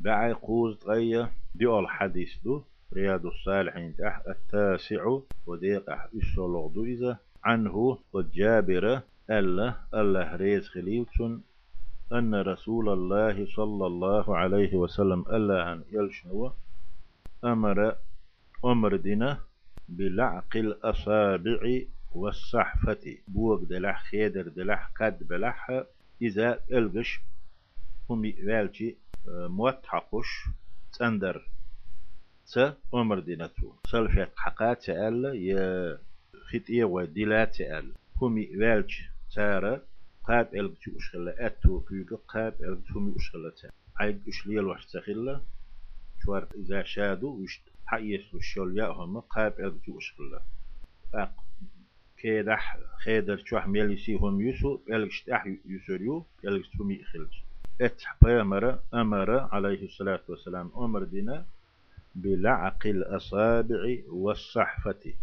بعي قوز طغية دي الحديث دو. رياض الصالحين تح التاسع وديق أح دو إذا عنه والجابر ألا. الله ريز خليلتون أن رسول الله صلى الله عليه وسلم ألا أن يلشنو أمر أمر دينا بلعق الأصابع والصحفة. بوغ دلح خيدر دلح قد بلح. إذا ألغش. هم والجي آه، موتحقش تندر ت أمر دينتو سلفت حقات أل يا خطية ودلات أل هم والج تارا قاب ألغ جو أشغل أتو كيوغ قاب ألغ تومي أشغل تا عيق أشليل وحتخل شوار إذا شادو وشت حيس وشول ياهم قاب ألغ جو أشغل. أق كيدح خيدر شوح ميليسي هم يسو ألغ شتاح يسوريو ألغ تومي خلج ات بيامر أمر عليه الصلاة والسلام أمر دينا بلعق الأصابع والصحفة.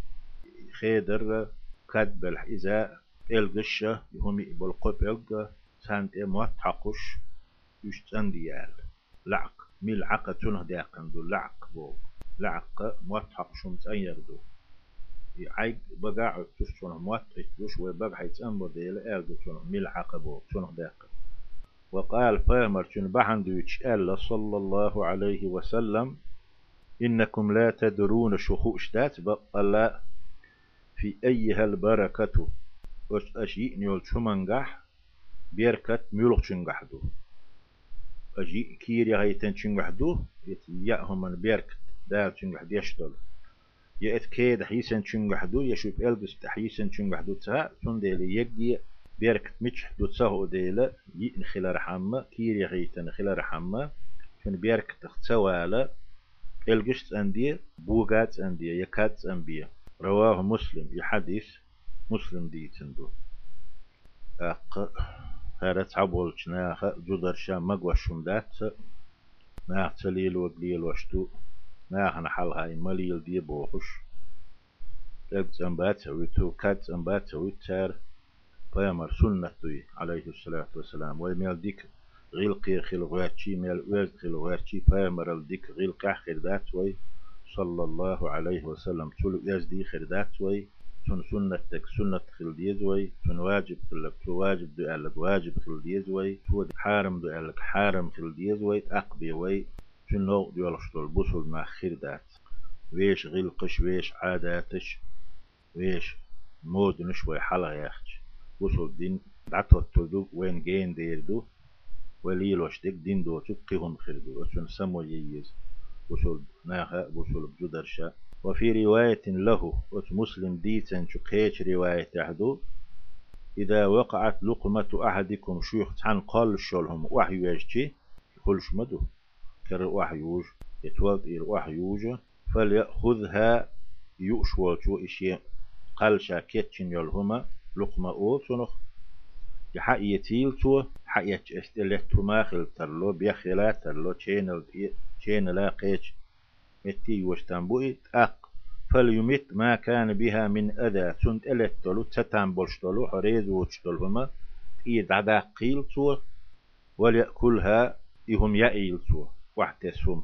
خيدر كد بالحذاء القشة هم بالقب القى سانت اموات حقش يشتن ديال لعق ملعقة تنه داقن دو لعق بو. لعق موت حقشم تأير دو. عيق بقاع تشتونه موت اتوش وبقع يتأمر ديال دو تنه ملعقة بو تنه داقن وقال فامر تن بحندوش ألا صلى الله عليه وسلم إنكم لا تدرون شخوش دات بقلا في أيها البركة. وش أشي نيول شمنجح بيركت ميلوخ شنجحدو أجي كيري هايتن شنجحدو يتيأهم من بيركت دال شنجحد يشتل. يأت كيد حيسن شنجحدو يشوف ألبس تحيسن شنجحدو تها تنديلي بيركت مش دو تسهو ديلا يئن خلال حمى كيري غيتن خلال حمى كن بيركت اختوالا الجشت أندية بوغات أندية يكات أنبية رواه مسلم يحدث مسلم دي تندو أق هرت عبول ناخ جدر شام مقوشون دات ناخ تليل وقليل وشتو ناخ نحل هاي مليل دي بوخش تلت أنبات ويتو كات أنبات ويتار فيامر سنة عليه الصلاة والسلام. ويميل ديك غيلقي خيل غواتشي ميل ويز خيل غواتشي فيامر الديك غيلقي خيردات وي. صلى الله عليه وسلم. تلو يزدي خيردات وي. تون سنة تك سنة خل ديزوي تون واجب خلك تو واجب دو ألك واجب خل ديزوي تو حارم دو ألك حارم خل ديزوي أقبي وي. تون نوع دو ألشتول بوصل ما خير دات ويش غلقش ويش عاداتش. ويش مود نشوي حلا ياخش. بوصل دين دعتو تدو وين جين ديردو وليلوش ديك دين دو تقيهم خير دو تون سمو ييز وصل ناخا وصل بجدرشا وفي رواية له مسلم ديتن شقيش رواية تحدو إذا وقعت لقمة أحدكم شيخ عن قال شلهم وحي يجتي خلش مدو كر وحي يوج يتوض إلى وحي يوج فليأخذها يؤشوالتو إشي قال شاكيتشن يلهما لقمة أو سنخ يحق يتيلتو حق يتشتلتو ماخل ترلو بيخلا ترلو تشين لا قيتش متي يوشتنبوئي أق فليمت ما كان بها من أذى سنت ألتلو تتان بولشتلو حريز وشتلهما إيد عدا قيلتو وليأكلها إهم يأيلتو واحتسهم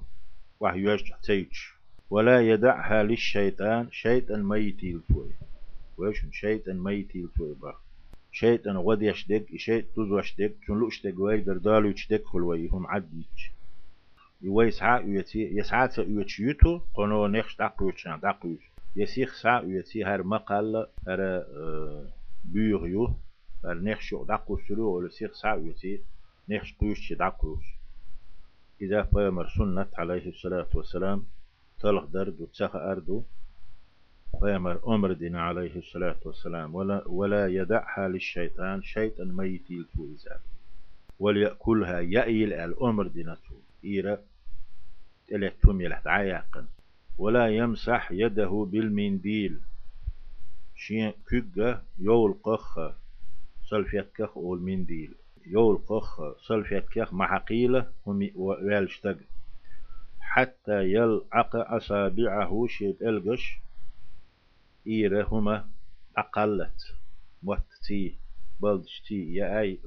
وحيوش تيتش ولا يدعها للشيطان شيطان ميتيلتو ويش شيطان ميتيلتو بقى شيطان غد يشدق شيط تز وشدق تنلو اشدق ويقدر دالو يشدق خلويهم عديش يويسعى يوتي يسعى يوتشيوتو قنو نخش داقويتشان داقويتش يسيخ سا يوتي هر مقال هر بيغيو هر نخش داقوسرو ولا سيخ سا يوتي نخش قويتش داقويتش إذا فيمر سنة عليه الصلاة والسلام تلخ درد وتسخ أردو فيمر أمر دين عليه الصلاة والسلام. ولا, ولا يدعها للشيطان. شيطان ميتيل تويزال وليأكلها. يأيل الأمر دينته إيرا تلتهم يلحت عياقا. ولا يمسح يده بالمنديل. شين كجة يول قخ صلفيت كخ أو المنديل يول قخ صلفيت كخ محقيلة هم والشتق حتى يلعق أصابعه شيب القش إيره هما أقلت. موتتي بلدشتي يا أي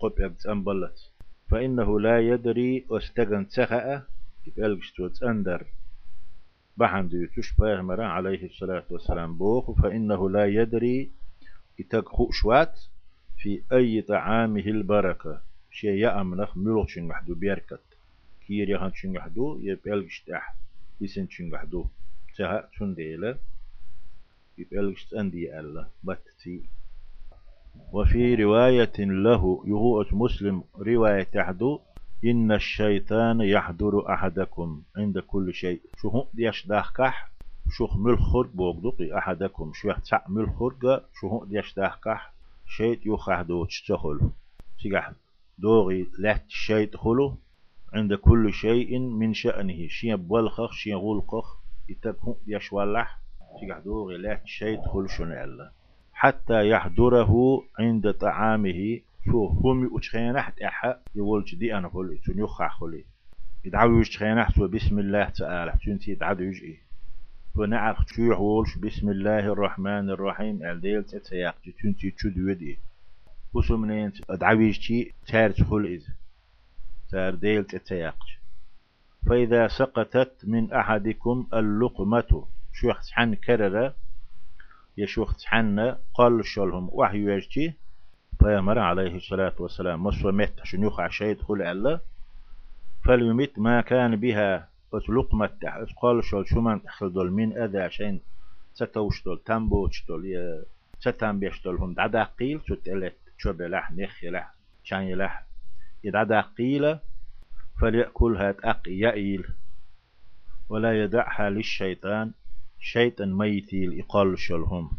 قب أبت أنبلت فإنه لا يدري واستغن تخأ يبقى أندر بحن ديوتش بيغمر عليه الصلاة والسلام بوخ. فإنه لا يدري إتاق شوات في أي طعامه البركة. شيء يأمنخ ملوخ شنغحدو بيركت. كير يخان شنغحدو يبقلقش تح بيسن شنغحدو. تها تنديلة يبقلقش أندي ألا باتتي وفي رواية له يهوء مسلم رواية تحدو إن الشيطان يحضر أحدكم عند كل شيء. شو هم ديش داخكح شو مل خرق بوغدقي أحدكم. شو يحتع مل خرق شو هم ديش داخكح شيء يخحدو تشتخل. سيقح دوغي لات شيء خلو عند كل شيء من شأنه. شيء بولخخ شيء غلقخ يتبهم يشوالح سيقح دوغي لات شيء شنو الله حتى يحضره عند طعامه شو هم أتخينحت أحا يولج دي أنا خلي تون يخع خلي. يدعو يتخينحت بسم الله تعالى تون يدعو يجئي. ونعق شو يحولش بسم الله الرحمن الرحيم الديل تتسياق تون تي تشود ودي وسمنين أدعو تي تارت خل إذ تار ديل تتسياق فإذا سقطت من أحدكم اللقمة. شو يخصحن كرر يشوخ حنا قال شلهم وحي يجتي فيامر عليه الصلاة والسلام مصر مت عشان يخع شيء دخل الله فليمت ما كان بها لقمة قال شل شو من تخل من أذى عشان ستوش دول تنبوش دول ستن بيش دول هم. دعدا قيل تتلت شب لح نخ لح شان يلح يدعدا قيل فليأكلها تأقي يأيل ولا يدعها للشيطان شيطان ميتي الإقال شلهم.